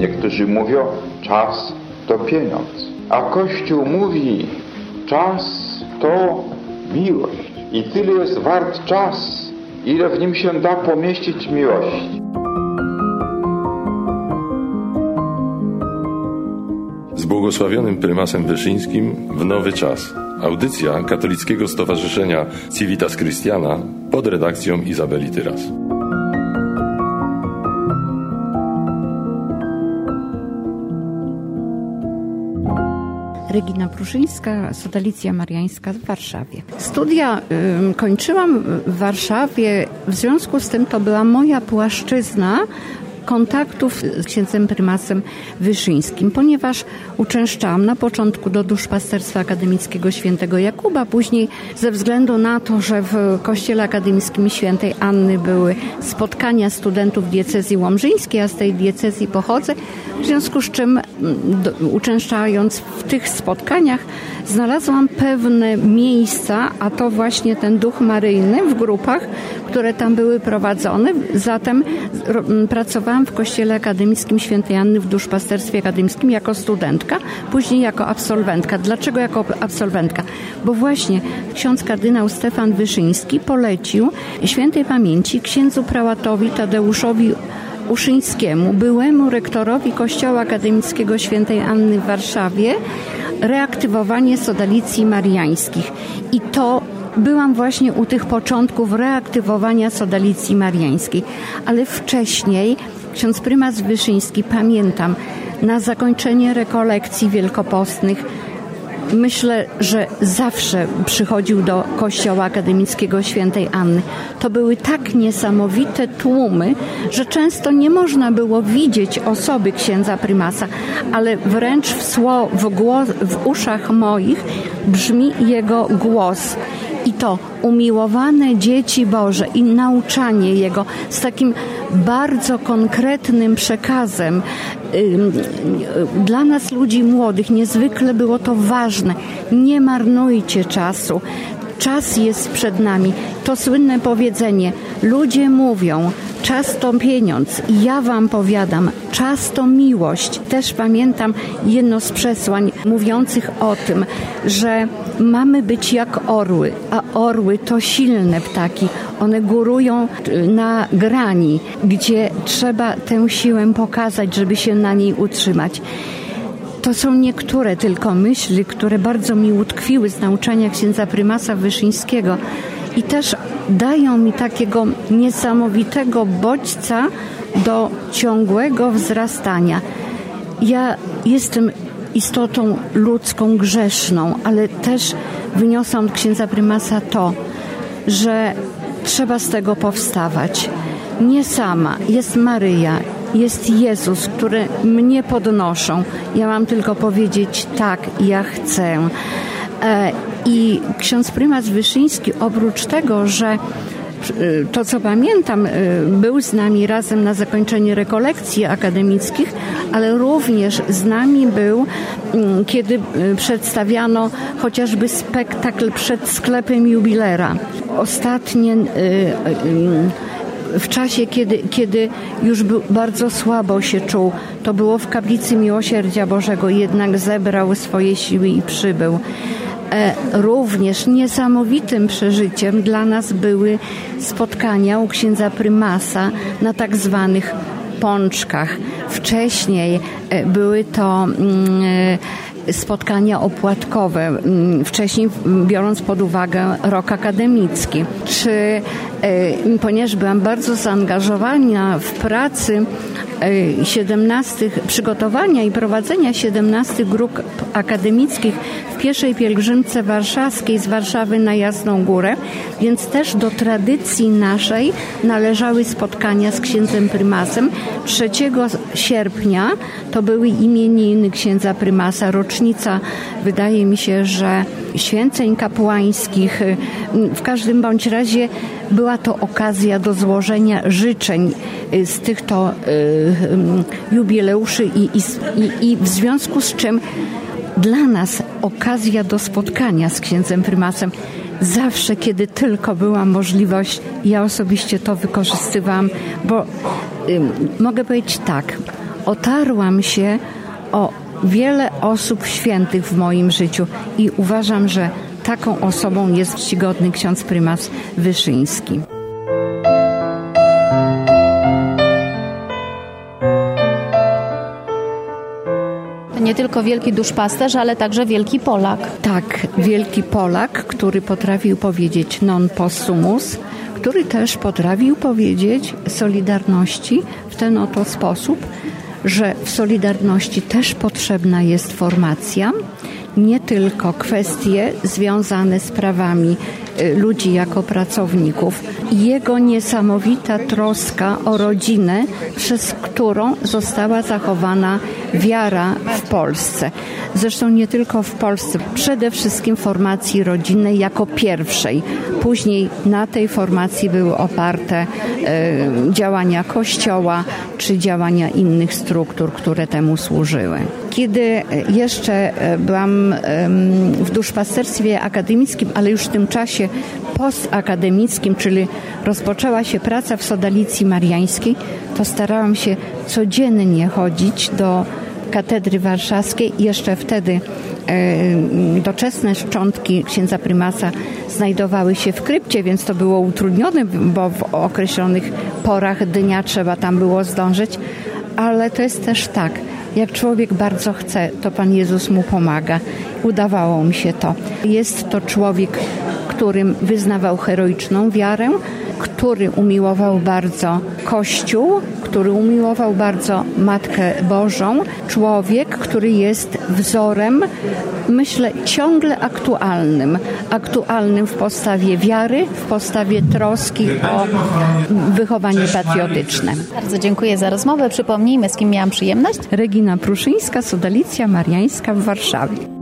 Niektórzy mówią, czas to pieniądz. A Kościół mówi, czas to miłość. I tyle jest wart czas, ile w nim się da pomieścić miłości. Z błogosławionym prymasem Wyszyńskim w nowy czas. Audycja Katolickiego Stowarzyszenia Civitas Christiana pod redakcją Izabeli Tyras. Regina Pruszyńska, Sodalicja Mariańska w Warszawie. Studia y, kończyłam w Warszawie, w związku z tym to była moja płaszczyzna kontaktów z księdzem prymasem Wyszyńskim, ponieważ uczęszczałam na początku do duszpasterstwa akademickiego świętego Jakuba, później ze względu na to, że w kościele akademickim świętej Anny były spotkania studentów diecezji łomżyńskiej, a z tej diecezji pochodzę, w związku z czym uczęszczając w tych spotkaniach znalazłam pewne miejsca, a to właśnie ten duch maryjny w grupach, które tam były prowadzone. Zatem pracowałam w Kościele Akademickim Świętej Anny w Duszpasterstwie Akademickim jako studentka, później jako absolwentka. Dlaczego jako absolwentka? Bo właśnie ksiądz kardynał Stefan Wyszyński polecił świętej pamięci księdzu prałatowi Tadeuszowi Uszyńskiemu, byłemu rektorowi Kościoła Akademickiego Świętej Anny w Warszawie, reaktywowanie sodalicji mariańskich. I to byłam właśnie u tych początków reaktywowania sodalicji mariańskiej, ale wcześniej ksiądz prymas Wyszyński, pamiętam, na zakończenie rekolekcji wielkopostnych myślę, że zawsze przychodził do Kościoła Akademickiego Świętej Anny. To były tak niesamowite tłumy, że często nie można było widzieć osoby księdza prymasa, ale wręcz w, sło, w, głos, w uszach moich brzmi jego głos i to umiłowane dzieci Boże i nauczanie Jego z takim bardzo konkretnym przekazem. Dla nas ludzi młodych niezwykle było to ważne. Nie marnujcie czasu. Czas jest przed nami. To słynne powiedzenie. Ludzie mówią, czas to pieniądz. I ja wam powiadam, czas to miłość. Też pamiętam jedno z przesłań mówiących o tym, że mamy być jak orły, a orły to silne ptaki. One górują na grani, gdzie trzeba tę siłę pokazać, żeby się na niej utrzymać. To są niektóre tylko myśli, które bardzo mi utkwiły z nauczania księdza prymasa Wyszyńskiego i też dają mi takiego niesamowitego bodźca do ciągłego wzrastania. Ja jestem istotą ludzką, grzeszną, ale też wyniosłam od księdza prymasa to, że trzeba z tego powstawać. Nie sama, jest Maryja, jest Jezus, który mnie podnoszą. Ja mam tylko powiedzieć tak, ja chcę. E, I ksiądz prymas Wyszyński, oprócz tego, że to co pamiętam, e, był z nami razem na zakończenie rekolekcji akademickich, ale również z nami był, mm, kiedy e, przedstawiano chociażby spektakl przed sklepem jubilera. Ostatnie w czasie, kiedy, kiedy już bardzo słabo się czuł. To było w kaplicy Miłosierdzia Bożego, jednak zebrał swoje siły i przybył. E, również niesamowitym przeżyciem dla nas były spotkania u księdza prymasa na tak zwanych pączkach. Wcześniej e, były to mm, e, spotkania opłatkowe, mm, wcześniej biorąc pod uwagę rok akademicki. Czy ponieważ byłam bardzo zaangażowana w pracy 17 przygotowania i prowadzenia 17 grup akademickich w pierwszej pielgrzymce warszawskiej z Warszawy na Jasną Górę, więc też do tradycji naszej należały spotkania z księdzem prymasem. 3 sierpnia to były imieniny księdza prymasa, rocznica wydaje mi się, że święceń kapłańskich. W każdym bądź razie była to okazja do złożenia życzeń z tych to y, jubileuszy i, i, i w związku z czym dla nas okazja do spotkania z księdzem prymasem zawsze, kiedy tylko była możliwość, ja osobiście to wykorzystywałam, bo y, mogę powiedzieć tak, otarłam się o wiele osób świętych w moim życiu i uważam, że taką osobą jest czcigodny ksiądz prymas Wyszyński. Nie tylko wielki duszpasterz, ale także wielki Polak. Tak, wielki Polak, który potrafił powiedzieć non possumus, który też potrafił powiedzieć Solidarności w ten oto sposób, że w Solidarności też potrzebna jest formacja, nie tylko kwestie związane z prawami ludzi jako pracowników. Jego niesamowita troska o rodzinę, przez którą została zachowana wiara w Polsce. Zresztą nie tylko w Polsce, przede wszystkim formacji rodzinnej jako pierwszej. Później na tej formacji były oparte y, działania Kościoła czy działania innych struktur, które temu służyły. Kiedy jeszcze byłam w duszpasterstwie akademickim, ale już w tym czasie postakademickim, czyli rozpoczęła się praca w Sodalicji Mariańskiej, to starałam się codziennie chodzić do katedry warszawskiej. Jeszcze wtedy doczesne szczątki księdza prymasa znajdowały się w krypcie, więc to było utrudnione, bo w określonych porach dnia trzeba tam było zdążyć. Ale to jest też tak, jak człowiek bardzo chce, to Pan Jezus mu pomaga. Udawało mi się to. Jest to człowiek, którym wyznawał heroiczną wiarę, który umiłował bardzo Kościół, który umiłował bardzo Matkę Bożą. Człowiek, który jest wzorem, myślę, ciągle aktualnym. Aktualnym w postawie wiary, w postawie troski o wychowanie patriotyczne. Bardzo dziękuję za rozmowę. Przypomnijmy, z kim miałam przyjemność. Regina Pruszyńska, Sodalicja Mariańska w Warszawie.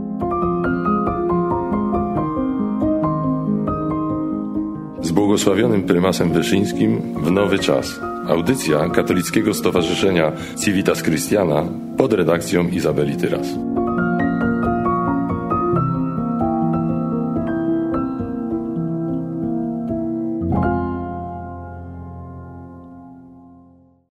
Z błogosławionym prymasem Wyszyńskim w nowy czas. Audycja Katolickiego Stowarzyszenia Civitas Christiana pod redakcją Izabeli Tyras.